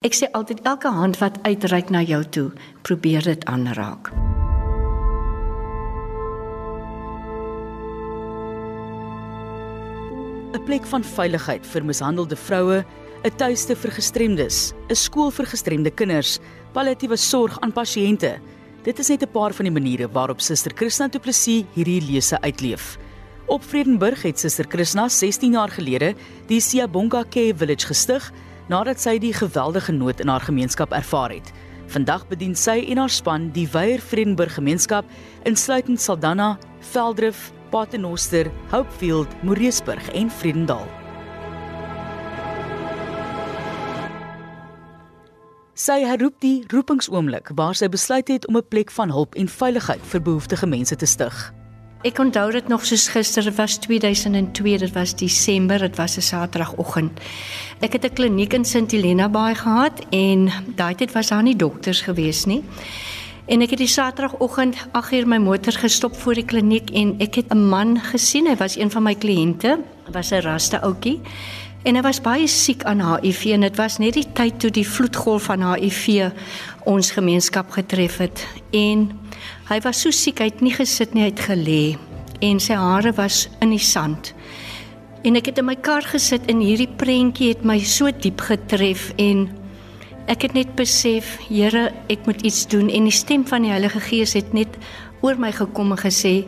Ek sê altyd elke hand wat uitreik na jou toe, probeer dit aanraak. 'n Plek van veiligheid vir mishandelde vroue, 'n tuiste vir gestremdes, 'n skool vir gestremde kinders, palliatiewe sorg aan pasiënte. Dit is net 'n paar van die maniere waarop Suster Christina Du Plessis hierdie lese uitleef. Op Vredenburg het Suster Christina 16 jaar gelede die Siyabonga Care Village gestig nadat sy die geweldige nood in haar gemeenskap ervaar het. Vandag bedien sy en haar span die Weier Vredenburg gemeenskap insluitend Saldanha, Veldrif, Paternoster, Hopefield, Moreesburg en Vredendal. Sy herroep die roepingsoomblik waar sy besluit het om 'n plek van hulp en veiligheid vir behoeftige mense te stig. Ek onthou dit nog soos gister, dit was 2002, dit was Desember, dit was 'n Saterdagoggend. Ek het 'n kliniek in St Helena Bay gehad en daai tyd was daar nie dokters gewees nie. En ek het die Saterdagoggend 8uur my motor gestop voor die kliniek en ek het 'n man gesien, hy was een van my kliënte, was 'n raste ouetjie. En hy was baie siek aan HIV en dit was net die tyd toe die vloedgolf van HIV ons gemeenskap getref het en Hy was so siek, hy het nie gesit nie, hy het gelê en sy hare was in die sand. En ek het in my kar gesit en hierdie prentjie het my so diep getref en ek het net besef, Here, ek moet iets doen en die stem van die Heilige Gees het net oor my gekom en gesê,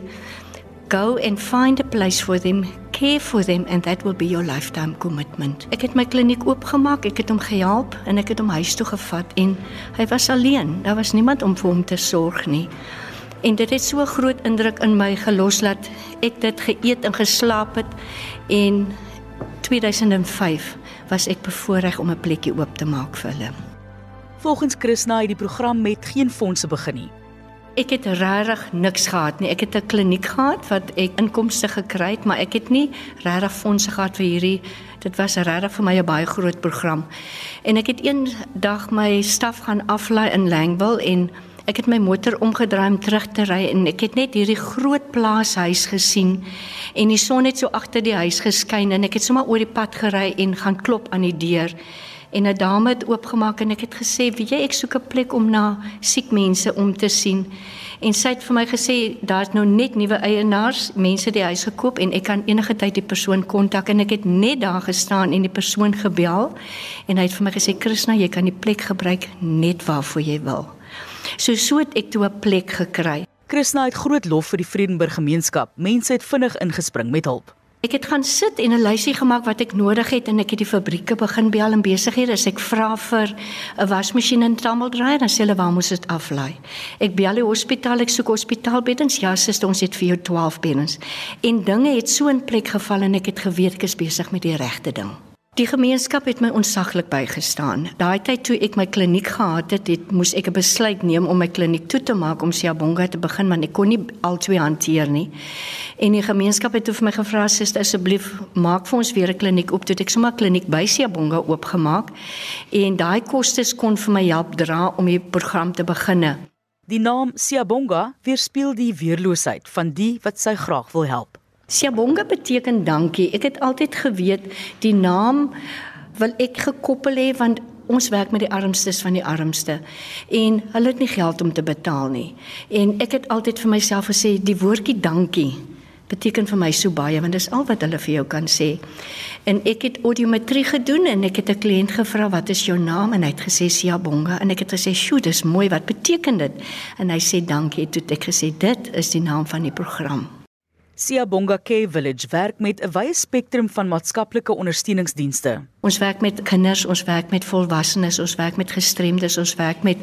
Go and find a place for them, care for them and that will be your lifetime commitment. Ek het my kliniek oopgemaak, ek het hom gehelp en ek het hom huis toe gevat en hy was alleen. Daar was niemand om vir hom te sorg nie. En dit het so groot indruk in my gelos dat ek dit geëet en geslaap het en 2005 was ek bevoorreg om 'n plekkie oop te maak vir hulle. Volgens Chrisna het die program met geen fondse begin nie. Ek het regtig niks gehad nie. Ek het 'n kliniek gehad wat ek inkomste gekry het, maar ek het nie regtig fondse gehad vir hierdie dit was regtig vir my 'n baie groot program. En ek het eendag my staf gaan aflaai in Langwil en Ek het my motor omgedraai om terug te ry en ek het net hierdie groot plaashuis gesien en die son het so agter die huis geskyn en ek het sommer oor die pad gery en gaan klop aan die deur en 'n dame het oopgemaak en ek het gesê, "Wie jy ek soek 'n plek om na siek mense om te sien." En sy het vir my gesê, "Daar's nou net nuwe eienaars, mense die huis gekoop en ek kan enige tyd die persoon kontak." En ek het net daar gestaan en die persoon gebel en hy het vir my gesê, "Krishna, jy kan die plek gebruik net waarvoor jy wil." So so het ek toe 'n plek gekry. Christina het groot lof vir die Vredenburg gemeenskap. Mense het vinnig ingespring met hulp. Ek het gaan sit en 'n lysie gemaak wat ek nodig het en ek het die fabrieke begin bel en besighede. As ek vra vir 'n wasmasjien en tummeldryer, dan sê hulle waar moet dit aflaai. Ek bel die hospitaal, ek soek hospitaalbeddens. Ja, suster, ons het vir jou 12 beddens. En dinge het so in plek geval en ek het geweet ek is besig met die regte ding. Die gemeenskap het my onsaglik bygestaan. Daai tyd toe ek my kliniek gehad het, het moes ek 'n besluit neem om my kliniek toe te maak om Siyabonga te begin, maar ek kon nie albei hanteer nie. En die gemeenskap het toe vir my gevra, "Suster, asseblief, maak vir ons weer 'n kliniek op." Toe het ek sommer 'n kliniek by Siyabonga oopgemaak en daai kostes kon vir my help dra om die program te beginne. Die naam Siyabonga weerspieël die weerloosheid van die wat sy graag wil help. Siyabonga beteken dankie. Ek het altyd geweet die naam wil ek gekoppel hê want ons werk met die armstes van die armste en hulle het nie geld om te betaal nie. En ek het altyd vir myself gesê die woordjie dankie beteken vir my so baie want dis al wat hulle vir jou kan sê. En ek het audiometrie gedoen en ek het 'n kliënt gevra wat is jou naam en hy het gesê Siyabonga en ek het gesê sjoe dis mooi wat beteken dit en hy sê dankie toe ek gesê dit is die naam van die program. Siyabonga Care Village werk met 'n wye spektrum van maatskaplike ondersteuningsdienste. Ons werk met kinders, ons werk met volwassenes, ons werk met gestremdes, ons werk met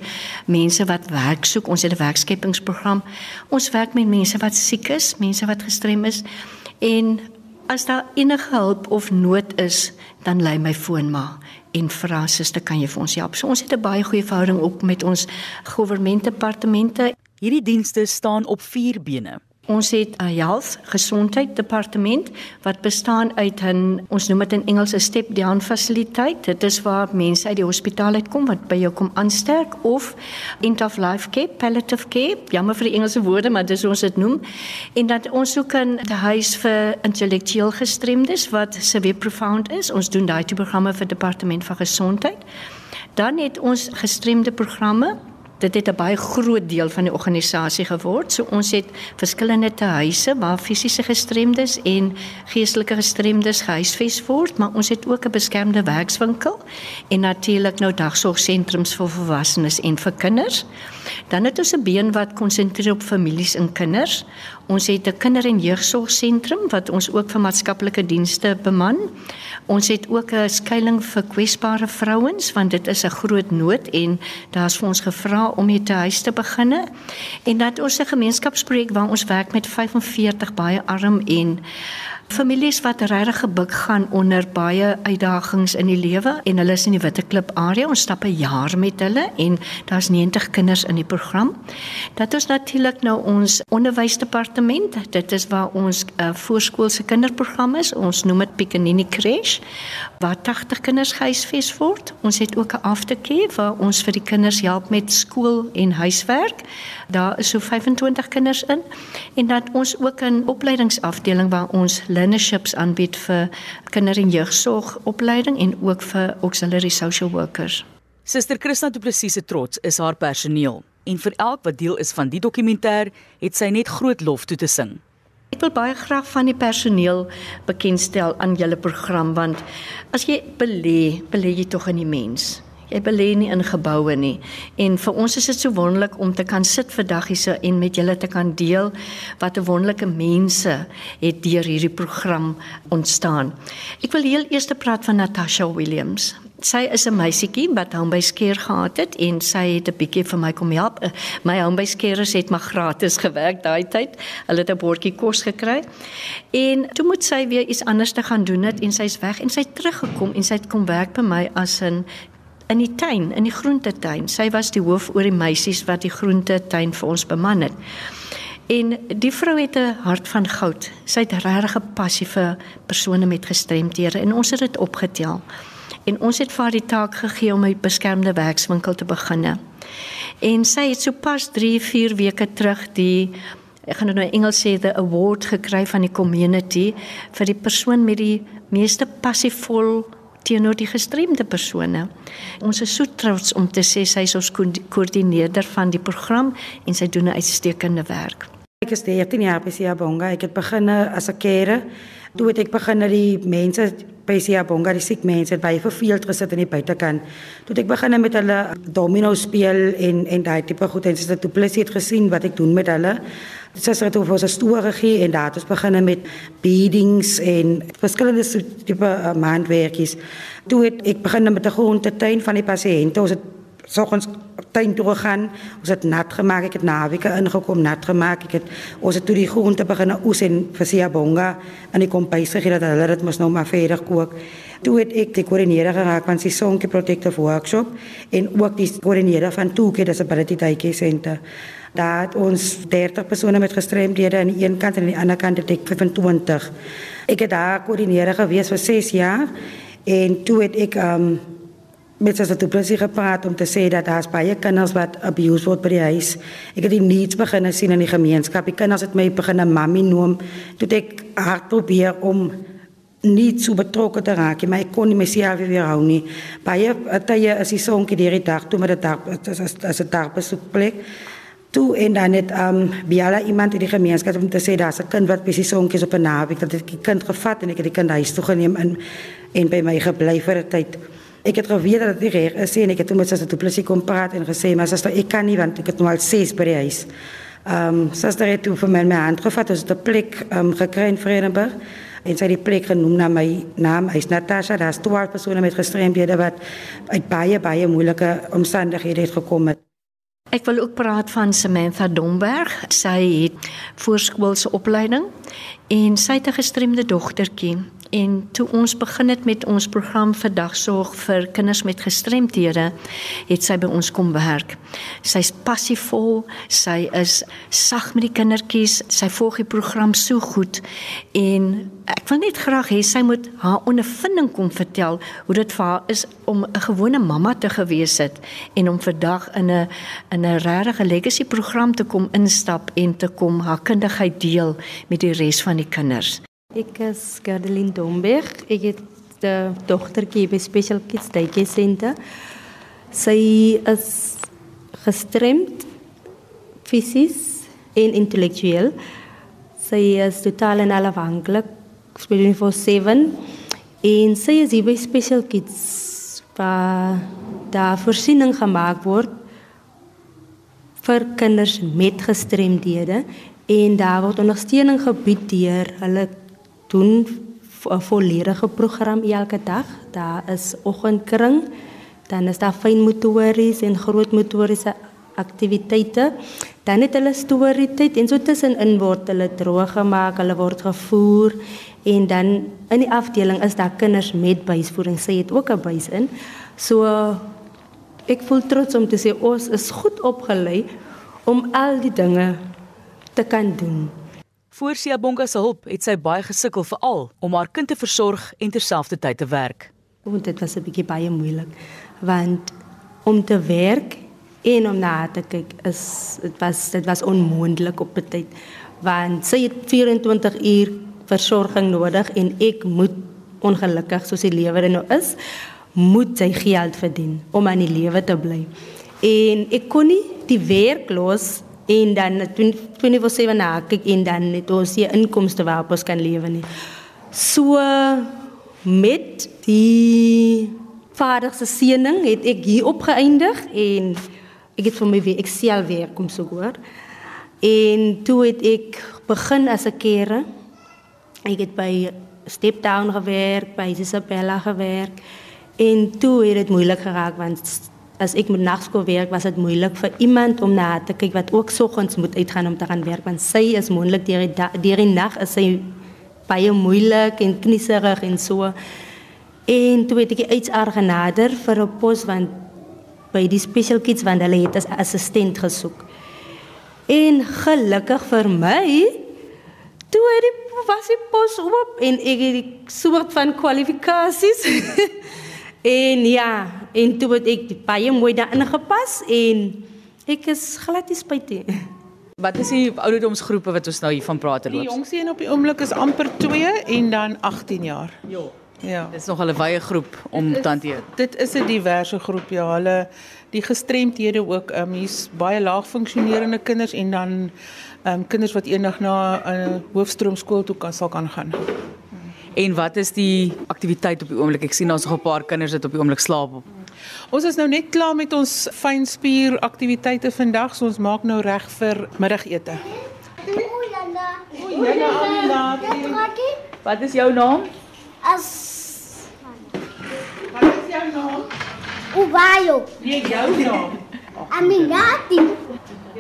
mense wat werk soek. Ons het 'n werkskepingsprogram. Ons werk met mense wat siek is, mense wat gestrem is en as daar enige hulp of nood is, dan lei my foon maar en vra suster kan jy vir ons help. So ons het 'n baie goeie verhouding op met ons regeringsdepartemente. Hierdie dienste staan op vier bene. Ons het 'n health gesondheid departement wat bestaan uit 'n ons noem dit in Engels 'n step down fasiliteit. Dit is waar mense uit die hospitaal uitkom wat by jou kom aansterk of end of life care, palliative care. Jammer vir die Engelse woorde, maar dis ons dit noem. En dat ons ook 'n huis vir intellektueel gestremdes wat severe profound is. Ons doen daai tipe programme vir departement van gesondheid. Dan het ons gestremde programme dit het 'n baie groot deel van die organisasie geword. So ons het verskillende huise waar fisiese gestremdes en geestelike gestremdes gehuisves word, maar ons het ook 'n beskermde werkswinkel en natuurlik nou dagsorgsentrums vir volwassenes en vir kinders. Dan het ons 'n been wat konsentreer op families en kinders. Ons het 'n kinder- en jeugsorgsentrum wat ons ook vir maatskaplike dienste beman. Ons het ook 'n skuilings vir kwesbare vrouens want dit is 'n groot nood en daar's vir ons gevra om hier te huis te beginne. En dat ons 'n gemeenskapsprojek waar ons werk met 45 baie arm en Families wat regtig gebuk gaan onder baie uitdagings in die lewe en hulle is in die Witte Klip area. Ons stap 'n jaar met hulle en daar's 90 kinders in die program. Dat is natuurlik nou ons onderwysdepartement. Dit is waar ons uh, voorskoolse kinderprogram is. Ons noem dit Picanini Crash waar 80 kinders gehuisves word. Ons het ook 'n aftercare waar ons vir die kinders help met skool en huiswerk. Daar is so 25 kinders in en dat ons ook 'n opleidingsafdeling waar ons learnerships aanbied vir kinder- en jeugsorgopleiding en ook vir auxiliary social workers. Suster Christa Du Plessis se trots is haar personeel en vir elk wat deel is van die dokumentêr het sy net groot lof toe te sing. Ek wil baie graag van die personeel bekendstel aan julle program want as jy belê, belê jy tog in die mens. Jy belê nie in geboue nie. En vir ons is dit so wonderlik om te kan sit vandag hierse en met julle te kan deel wat 'n wonderlike mense het deur hierdie program ontstaan. Ek wil heel eers praat van Natasha Williams. Sy is 'n meisietjie wat hom by skeer gehad het en sy het 'n bietjie vir my kom help. My hom by skeerers het maar gratis gewerk daai tyd. Hulle het 'n bordjie kos gekry. En toe moet sy weer iets anders te gaan doen het en sy's weg en sy het teruggekom en sy het kom werk by my as 'n in die tuin, in die groentetuin. Sy was die hoof oor die meisies wat die groentetuin vir ons beman het. En die vrou het 'n hart van goud. Sy het regtig 'n passie vir persone met gestremthede en ons het dit opgetel. En ons het vir haar die taak gegee om 'n beskermde werkswinkel te begin. En sy het so pas 3, 4 weke terug die ek gaan nou in Engels sê the award gekry van die community vir die persoon met die meeste passievol teenoor die gestremde persone. Ons is so trots om te sê sy is ons koördineerder van die program en sy doen 'n uitstekende werk. Ek is 13 jaar by Siyabonga. Ek het begin as 'n kere. Toe het ek begin dat die mense by Siyabonga, die siek mense, baie verveeld gesit in die buitekant. Toe ek begin met hulle domino speel en en daai tipe goed en sy het toe plesier gesien wat ek doen met hulle. Dit is reg oor 'n stoor gegee en daar het ons begin met beadings en verskillende tipe uh, maandwerkies. Toe het ek begin met 'n grondtuin van die pasiënte. Ons het soggens tuin toe gegaan. Ons het nat gemaak. Ek het naweke ingekom, nat gemaak. Ek het ons het toe die groente begin oes en vir Sia Bonga en ek kom by sy dat hulle dit mos nou maar verder kook. Toe het ek die koördineerder geraak van die Sonke Protective Workshop en ook die koördineerder van Toeke, dis 'n Ability Daycare Center. Daar het ons 30 persone met gestremdhede aan die een kant en aan die ander kant het ek 25. Ek het daar koördineerder gewees vir 6 jaar en toe het ek um met sy tot plesie gepraat om te sê dat daar's baie kinders wat abused word by die huis. Ek het die needs begin sien in die gemeenskap. Die kinders het my begin 'n mammy noem. Toe ek hard probeer om nie so betrokke te raak, maar ek kon nie myself weer hou nie. Baie tye is die sonkie hierdie dag toe met die dag as 'n dagbesoekplek toe en dan het um Biala iemand in die gemeenskap om te sê daar's 'n kind wat presies sonkies op 'n naweek dat ek die kind gevat en ek het die kind huis toe geneem in en by my gebly vir 'n tyd. Ek het geweet dat dit reg is en ek het met sy toe plesie kom praat en gesê maar sister ek kan nie want ek het nou al 6 by die huis. Um sister het toe vir my my hand gevat as 'n plek um gekry in Vredenburg en sy het die plek genoem na my naam. Hy's Natasha, daar's 12 persone met gestremdhede wat uit baie baie moeilike omstandighede het gekom het. Ek wil ook praat van Samantha Domberg. Sy het voorskoolse opleiding en sy het 'n gestremde dogtertjie. En toe ons begin het met ons program vir dagsorg vir kinders met gestremthede, het sy by ons kom werk. Sy's passievol, sy is sag met die kindertjies, sy volg die program so goed en ek wil net graag hê sy moet haar ondervinding kom vertel hoe dit vir haar is om 'n gewone mamma te gewees het en om vandag in 'n in 'n regte legacy program te kom instap en te kom haar kundigheid deel met die res van die kinders. Ek is Gardelin Domberg. Ek het 'n dogtertjie by Special Kids Daycare Center. Sy is gestremd fisies en intellektueel. Sy is totaal en al afhanklik, speel vir 7 en sy is hier by Special Kids waar daar voorsiening gemaak word vir kinders met gestremdhede en daar word ondersteuning gebied deur hulle doen 'n volledige program elke dag. Daar is oggendkring, dan is daar fynmotories en grootmotoriese aktiwiteite. Dan het hulle storietyd en so tussenin word hulle droog gemaak, hulle word gevoer en dan in die afdeling is daar kinders met buisvoering. Sy het ook 'n buis in. So ek voel trots om te sê ons is goed opgelei om al die dinge te kan doen. Voor Siabonga se hulp het sy baie gesukkel veral om haar kind te versorg en terselfdertyd te werk. Want dit was 'n bietjie baie moeilik want om te werk en om na te kyk is dit was dit was onmoontlik op 'n tyd want sy het 24 uur versorging nodig en ek moet ongelukkig soos die lewe nou is moet sy geld verdien om aan die lewe te bly. En ek kon nie die werk los en dan 24/7 na kyk en dan net ons hier inkomste waarop ons kan lewe nie. So met die vader se seëning het ek hier opgeëindig en ek het vir my weer Excel werk om so hoor. En toe het ek begin as 'n kere. Ek het by Step Down gewerk, by Isabella gewerk. En toe het dit moeilik geraak want as ek met nagskool werk, was dit moeilik vir iemand om na te kyk wat ook soggens moet uitgaan om te gaan werk want sy is moontlik deur die deur die nag is sy baie moeilik en knieserig en so. En toe het ek iets argenader vir 'n pos want by die special kids want hulle het as assistent gesoek. En gelukkig vir my toe het die was die pos oop en ek het die soort van kwalifikasies En ja, en toe het ek baie mooi daarin gepas en ek is glad nie spyt nie. Wat is die ouderdomsgroepe wat ons nou hier van praat loop? Die jongste een op die oomblik is amper 2 en dan 18 jaar. Ja. Ja. Dit is nog 'n wye groep om te hanteer. Dit is 'n diverse groep ja. Hulle die gestremdhede ook. Ehm um, hier's baie laag funksionerende kinders en dan ehm um, kinders wat eendag na 'n hoofstroomskool toe kan sal kan gaan. En wat is die aktiwiteit op die oomblik? Ek sien ons nog 'n paar kinders wat op die oomblik slaap op. Ons is nou net klaar met ons fynspier aktiwiteite vandag, so ons maak nou reg vir middagete. Wat is jou naam? As Wat is jou naam? Ubayo. Nee, jou naam. Aminati.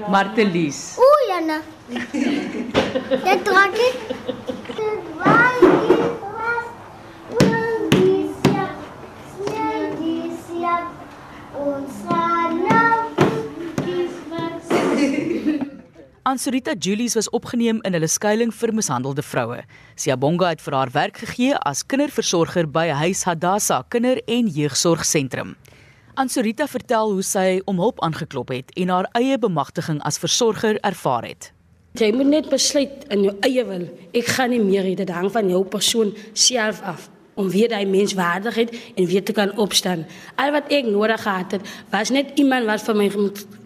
Martelies. O, Jana. Dit trek ek. Dit was Ansurita Julies was opgeneem in hulle skuilings vir mishandelde vroue. Siabonga het vir haar werk gegee as kinderversorger by Huis Hadassa Kinder- en Jeugsorgsentrum. Ansurita vertel hoe sy om hulp aangeklop het en haar eie bemagtiging as versorger ervaar het. Jy moet net besluit in jou eie wil. Ek gaan nie meer hê dit hang van jou persoon self af om weer daai menswaardigheid en weer te kan opstaan. Al wat ek nodig gehad het, was net iemand wat vir my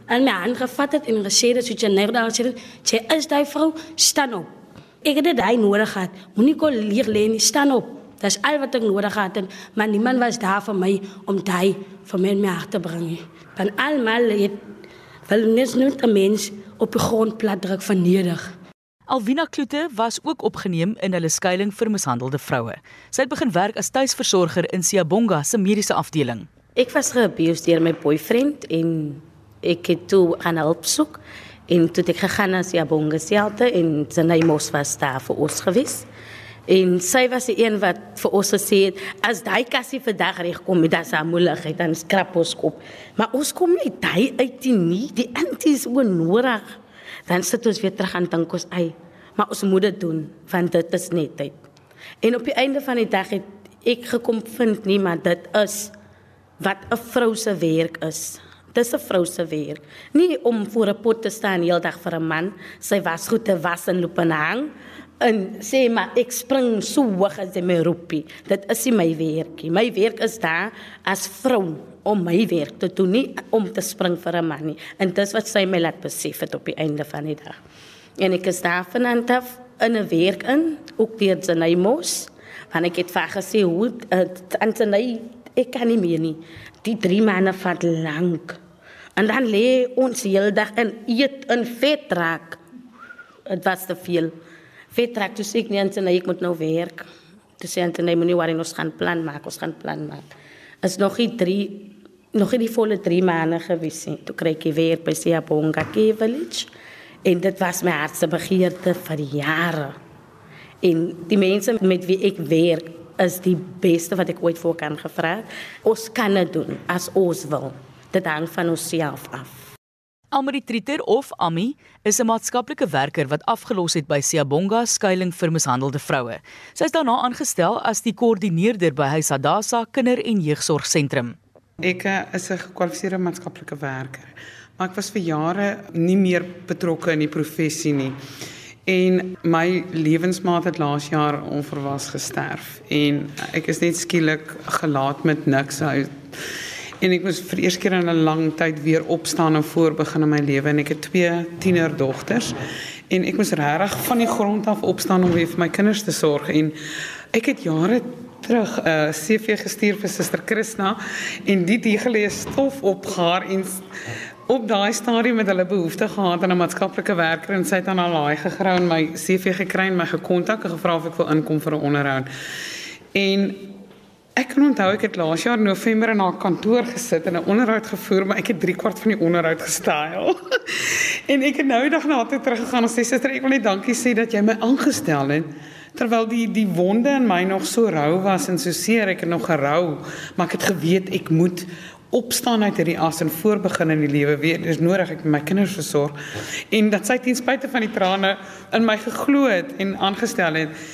en my hand gevat het en gesê het soos jy nou daar sê, "Jy is daai vrou, staan op." Ek het dit daai nodig gehad. Moenie kol leer lê nie, staan op. Dis al wat ek nodig gehad het, maar niemand was daar vir my om daai vir my in my hart te bring. Van almal het wel net 'n mens op die grond plat druk vernedig. Alvina Kloete was ook opgeneem in hulle skuilings vir mishandelde vroue. Sy het begin werk as tuisversorger in Siabonga se mediese afdeling. Ek was geabused deur my boyfriend en ek het toe gaan help soek en toe ek gegaan na Siabonga Shelter en sy mos was daar vir ons gewees. En sy was die een wat vir ons gesê het as daai kassie vandag reg kom met daai moeilikheid dan skrap ons kop. Maar ons kom nie daai uit nie. Die anties o nodig. Dan sit ons weer terug aan dink ons ei. Maar ons moet dit doen want dit is net tyd. En op die einde van die dag het ek gekom vind nie maar dit is wat 'n vrou se werk is. Dis 'n vrou se werk. Nie om voor 'n pot te staan heeldag vir 'n man, sy was goed te was en loop en hang en sê maar ek spring so hoog as my roepie. Dit is my werkie. My werk is daar as vrou om my werk te doen nie om te spring vir 'n man nie. En dis wat sy my laat besef het op die einde van die dag. En ek is daar vanaand af in 'n werk in, ook deur Zanay Mos. Want ek het vir gesê hoe aan Zanay ek kan nie meer nie. Die drie manne vat lank. En dan lê ons heeldag in eet in vet raak. Dit was te veel. Vet raak toe sê ek nie aan Zanay ek moet nou werk. Toe sê Zanay moenie worry ons gaan plan maak, ons gaan plan maak. Is nog nie 3 nog nie die volle 3 maande gewees nie. Toe kry ek weer by Siyabonga Village. En dit was my hartse begeerte vir jare. En die mense met wie ek werk is die beste wat ek ooit voor kan gevra. Ons kan dit doen as ons wil. Dit hang van onsself af. Almarie Trieter of Ami is 'n maatskaplike werker wat afgelos het by Siyabonga skuilings vir mishandelde vroue. Sy is daarna aangestel as die koördineerder by Huis Adasa Kinder- en Jeugsorgsentrum. Ek is 'n gekwalifiseerde maatskaplike werker. Maar ek was vir jare nie meer betrokke in die professie nie. En my lewensmaat het laas jaar onverwags gesterf. En ek is net skielik gelaat met niks uit. En ek moes vir eers keer in 'n lang tyd weer opstaan en voorbegin in my lewe. En ek het twee tienerdogters. En ek moes regtig van die grond af opstaan om weer vir my kinders te sorg. En ek het jare terug 'n uh, CV gestuur vir Suster Krishna en die die gelees stof op haar en op daai stadium met hulle behoefte gehad aan 'n maatskaplike werker en sy het aan haar laai gegrou en my CV gekry en my gekontak en gevra of ek wil inkom vir 'n onderhoud. En ek kan onthou ek het laas jaar November in haar kantoor gesit en 'n onderhoud gevoer, maar ek het 3 kwart van die onderhoud gestyl. en ek het nou die dag na haar toe teruggegaan en sê suster, ek wil net dankie sê dat jy my aangestel het terwyl die die wonde in my nog so rou was en so seer ek het nog gerou maar ek het geweet ek moet opstaan uit hierdie as en voorbegin in die lewe weer. Dis nodig ek my kinders versorg en dat sy ten spyte van die trane in my geglo het en aangestel het.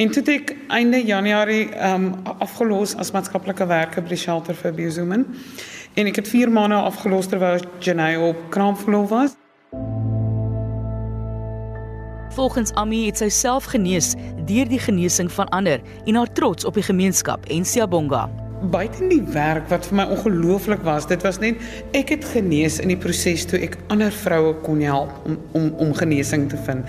En toe ek einde Januarie um, afgelos as maatskaplike werker by die shelter vir Biozumen. En ek het 4 maande afgelos terwyl Jenay op kraamverlof was. Volgens Ami het sy self genees deur die genesing van ander en haar trots op die gemeenskap en Siyabonga buite die werk wat vir my ongelooflik was, dit was net ek het genees in die proses toe ek ander vroue kon help om om om genesing te vind.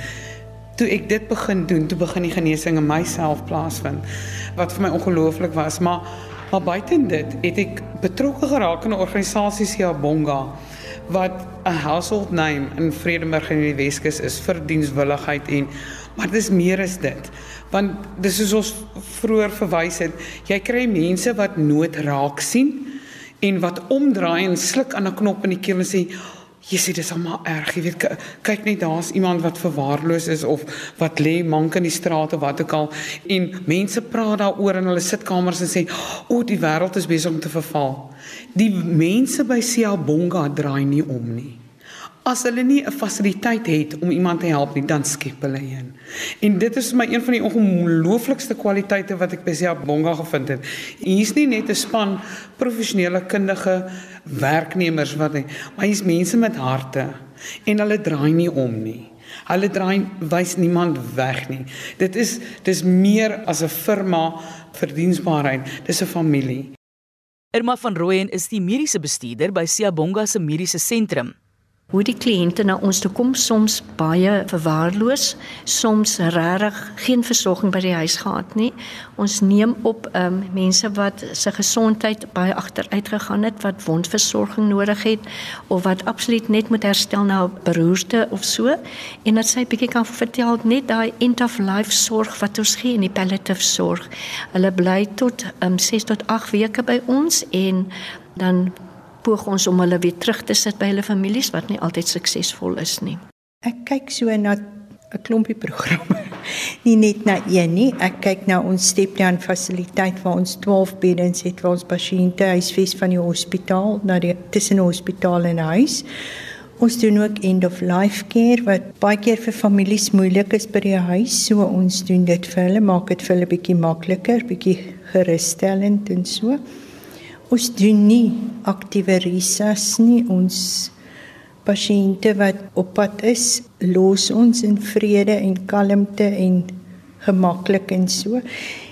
Toe ek dit begin doen, toe begin die genesing in myself plaasvind wat vir my ongelooflik was, maar maar buite dit het ek betrokke geraak in 'n organisasie se Bonga wat 'n household name in Vredenburg in die Weskus is vir dienswilligheid en maar dis meer as dit. Want dis soos ons vroeër verwys het jy kry mense wat nood raak sien en wat omdraai en sluk aan 'n knop in die keel en sê jy sê dis almal erg. Jy weet kyk net daar's iemand wat verwaarloos is of wat lê mank in die strate wat ook al en mense praat daaroor in hulle sitkamers en sê o die wêreld is besig om te verval. Die mense by Siabonga draai nie om nie As hulle nie 'n fasiliteit het om iemand te help nie, dan skep hulle een. En dit is my een van die ongelooflikste kwaliteite wat ek by Sia Bonga gevind het. Hier's nie net 'n span professionele kundige werknemers wat nie, maar hier's mense met harte en hulle draai nie om nie. Hulle draai wys niemand weg nie. Dit is dis meer as 'n firma vir diensbaarheid. Dis 'n familie. Irma van Rooyen is die mediese bestuurder by Siabonga se mediese sentrum hoe die kliënte na ons toe kom soms baie verwaarloos, soms regtig geen versorging by die huis gehad nie. Ons neem op um, mense wat se gesondheid baie agteruit gegaan het, wat wondversorging nodig het of wat absoluut net moet herstel na beroerte of so en dat sy bietjie kan vertel net daai end of life sorg wat ons gee in die palliative sorg. Hulle bly tot um, 6 tot 8 weke by ons en dan poog ons om hulle weer terug te sit by hulle families wat nie altyd suksesvol is nie. Ek kyk so na 'n klompie programme. nie net na een nie. Ek kyk na ons stepdown fasiliteit waar ons 12 beddens het vir ons pasiënte huisves van die hospitaal na die tussen hospitaal en huis. Ons doen ook end of life care wat baie keer vir families moeilik is by die huis. So ons doen dit vir hulle, maak dit vir hulle bietjie makliker, bietjie gerusstellend en so ons doen nie aktiewe risas nie ons pasiënte wat op pad is los ons in vrede en kalmte en gemaklik en so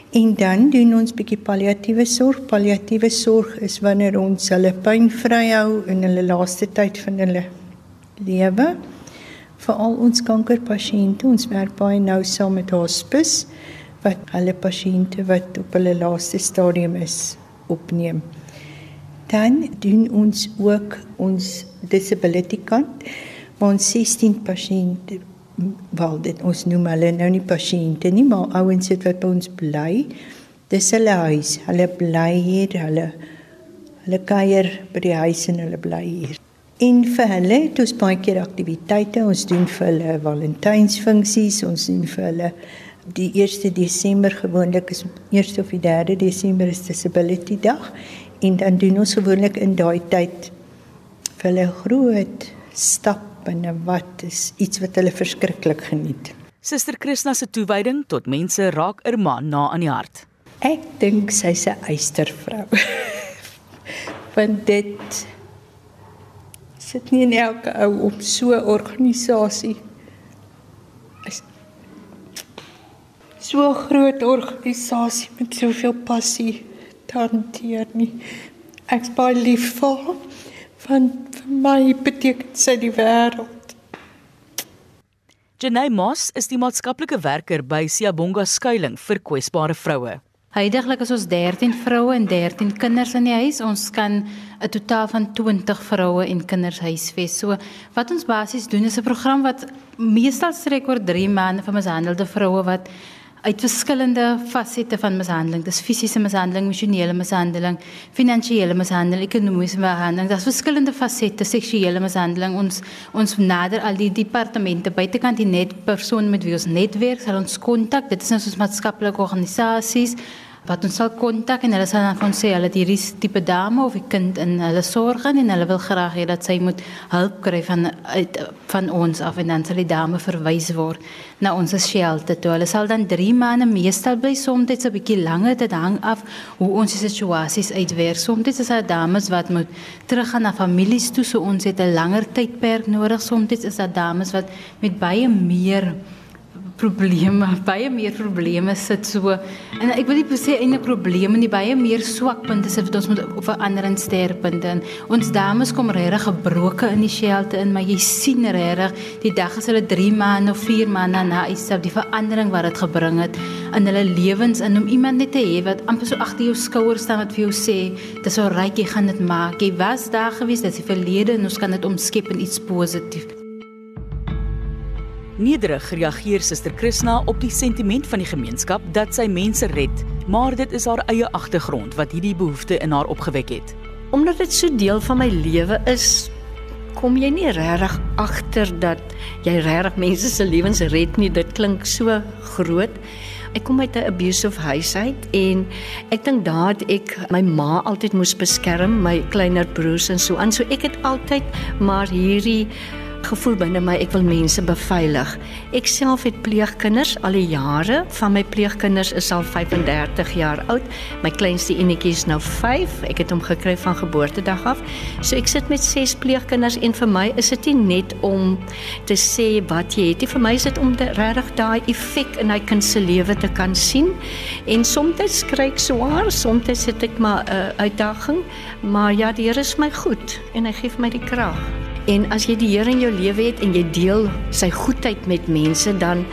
En dan doen ons bietjie palliatiewe sorg. Palliatiewe sorg is wanneer ons hulle pynvry hou in hulle laaste tyd van hulle lewe. Veral ons kankerpasiënte, ons werk baie nou saam met hospice wat hulle pasiënte wat op hulle laaste stadium is opneem. Dan doen ons ook ons disability kant. Ons 16 pasiënte wel dit ons noem hulle nou nie pasiënte nie, maar ouens wat by ons bly. Dis hulle huis. Hulle bly hier, hulle hulle kuier by die huis en hulle bly hier. En vir hulle het ons baie keer aktiwiteite. Ons doen vir hulle Valentynsfunksies, ons doen vir hulle die 1 Desember gewoonlik is 1 of die 3 Desember is disability dag en dan doen ons gewoonlik in daai tyd vir hulle groot stap binne wat is iets wat hulle verskriklik geniet. Suster Krishna se toewyding tot mense raak Irma na aan die hart. Ek dink sy's 'n eystervrou. Want dit sit nie in elke ou op so 'n organisasie. So groot organisasie met soveel passie hanteer nie. Ek's baie lief vir haar van vir my beteken sy die wêreld. Jenay Moss is die maatskaplike werker by Siyabonga skuilings vir kwesbare vroue. Heidiglik is ons 13 vroue en 13 kinders in die huis. Ons kan 'n totaal van 20 vroue en kinders huisves. So wat ons basies doen is 'n program wat meestal strek oor 3 maande vir mishandelde vroue wat uit verskillende fasette van mishandeling. Dis fisiese mishandeling, emosionele mishandeling, finansiële mishandeling, ekonomiese mishandeling. Daar's verskillende fasette seksuele mishandeling. Ons ons nader al die departemente buitekant die net persoon met wie ons netwerk, sal ons kontak. Dit is ons maatskaplike organisasies wat ons sal kontak en hulle sal dan van sê hulle het hierdie tipe dame of 'n kind in hulle sorg en hulle wil graag hê dat sy moet hulp kry van uit van ons af en dan sal die dame verwys word na ons shelter toe. Hulle sal dan 3 maande meestal bly soms 'n bietjie langer dit hang af hoe ons die situasies uitwerk. Soms is daar dames wat moet teruggaan na families toe, so ons het 'n langer tydperk nodig. Soms is daar dames wat met baie meer probleme, baie meer probleme sit so. En ek wil nie sê enige probleme nie, baie meer swakpunte sit wat ons moet verander en sterpunte. Ons dames kom regtig gebroke in die shelter in, maar jy sien regtig die dag as hulle 3 maande of 4 maande na Isab die verandering wat dit gebring het in hulle lewens en om iemand net te hê wat amper so agter jou skouer staan wat vir jou sê, dis al reg jy gaan dit maak. Jy was daar gewees, dit is die verlede en ons kan dit omskep in iets positiefs. Nederig reageer Suster Krishna op die sentiment van die gemeenskap dat sy mense red, maar dit is haar eie agtergrond wat hierdie behoefte in haar opgewek het. Omdat dit so deel van my lewe is, kom jy nie regtig agter dat jy regtig mense se lewens red nie. Dit klink so groot. Ek kom uit 'n abusive huis uit en ek dink daad ek my ma altyd moes beskerm, my kleiner broers en so aan. So ek het altyd maar hierdie gevoel binne my ek wil mense beveilig. Ek self het pleegkinders al die jare. Van my pleegkinders is al 35 jaar oud. My kleinste enetjie is nou 5. Ek het hom gekry van geboortedag af. So ek sit met 6 pleegkinders en vir my is dit nie net om te sê wat jy het nie. Vir my is dit om regtig daai effek in hy kind se lewe te kan sien. En soms kry ek swaar, soms sit ek maar 'n uh, uitdaging, maar ja, die Here is my goed en hy gee my die krag. En as jy die Here in jou lewe het en jy deel sy goedheid met mense, dan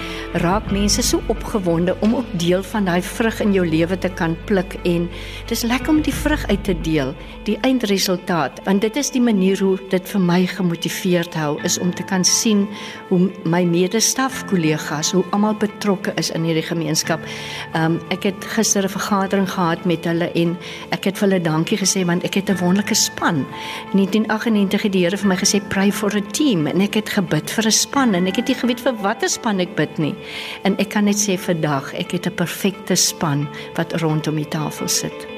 raak mense so opgewonde om ook deel van daai vrug in jou lewe te kan pluk en dis lekker om die vrug uit te deel, die eindresultaat, want dit is die manier hoe dit vir my gemotiveerd hou is om te kan sien hoe my medestaf kollegas, hoe almal betrokke is in hierdie gemeenskap. Um ek het gister 'n vergadering gehad met hulle en ek het vir hulle dankie gesê want ek het 'n wonderlike span. In 1998 het die Here vir my gesê pray for a team en ek het gebid vir 'n span en ek het nie geweet vir watter span ek bid nie. En ek kan net sê vandag ek het 'n perfekte span wat rondom die tafel sit.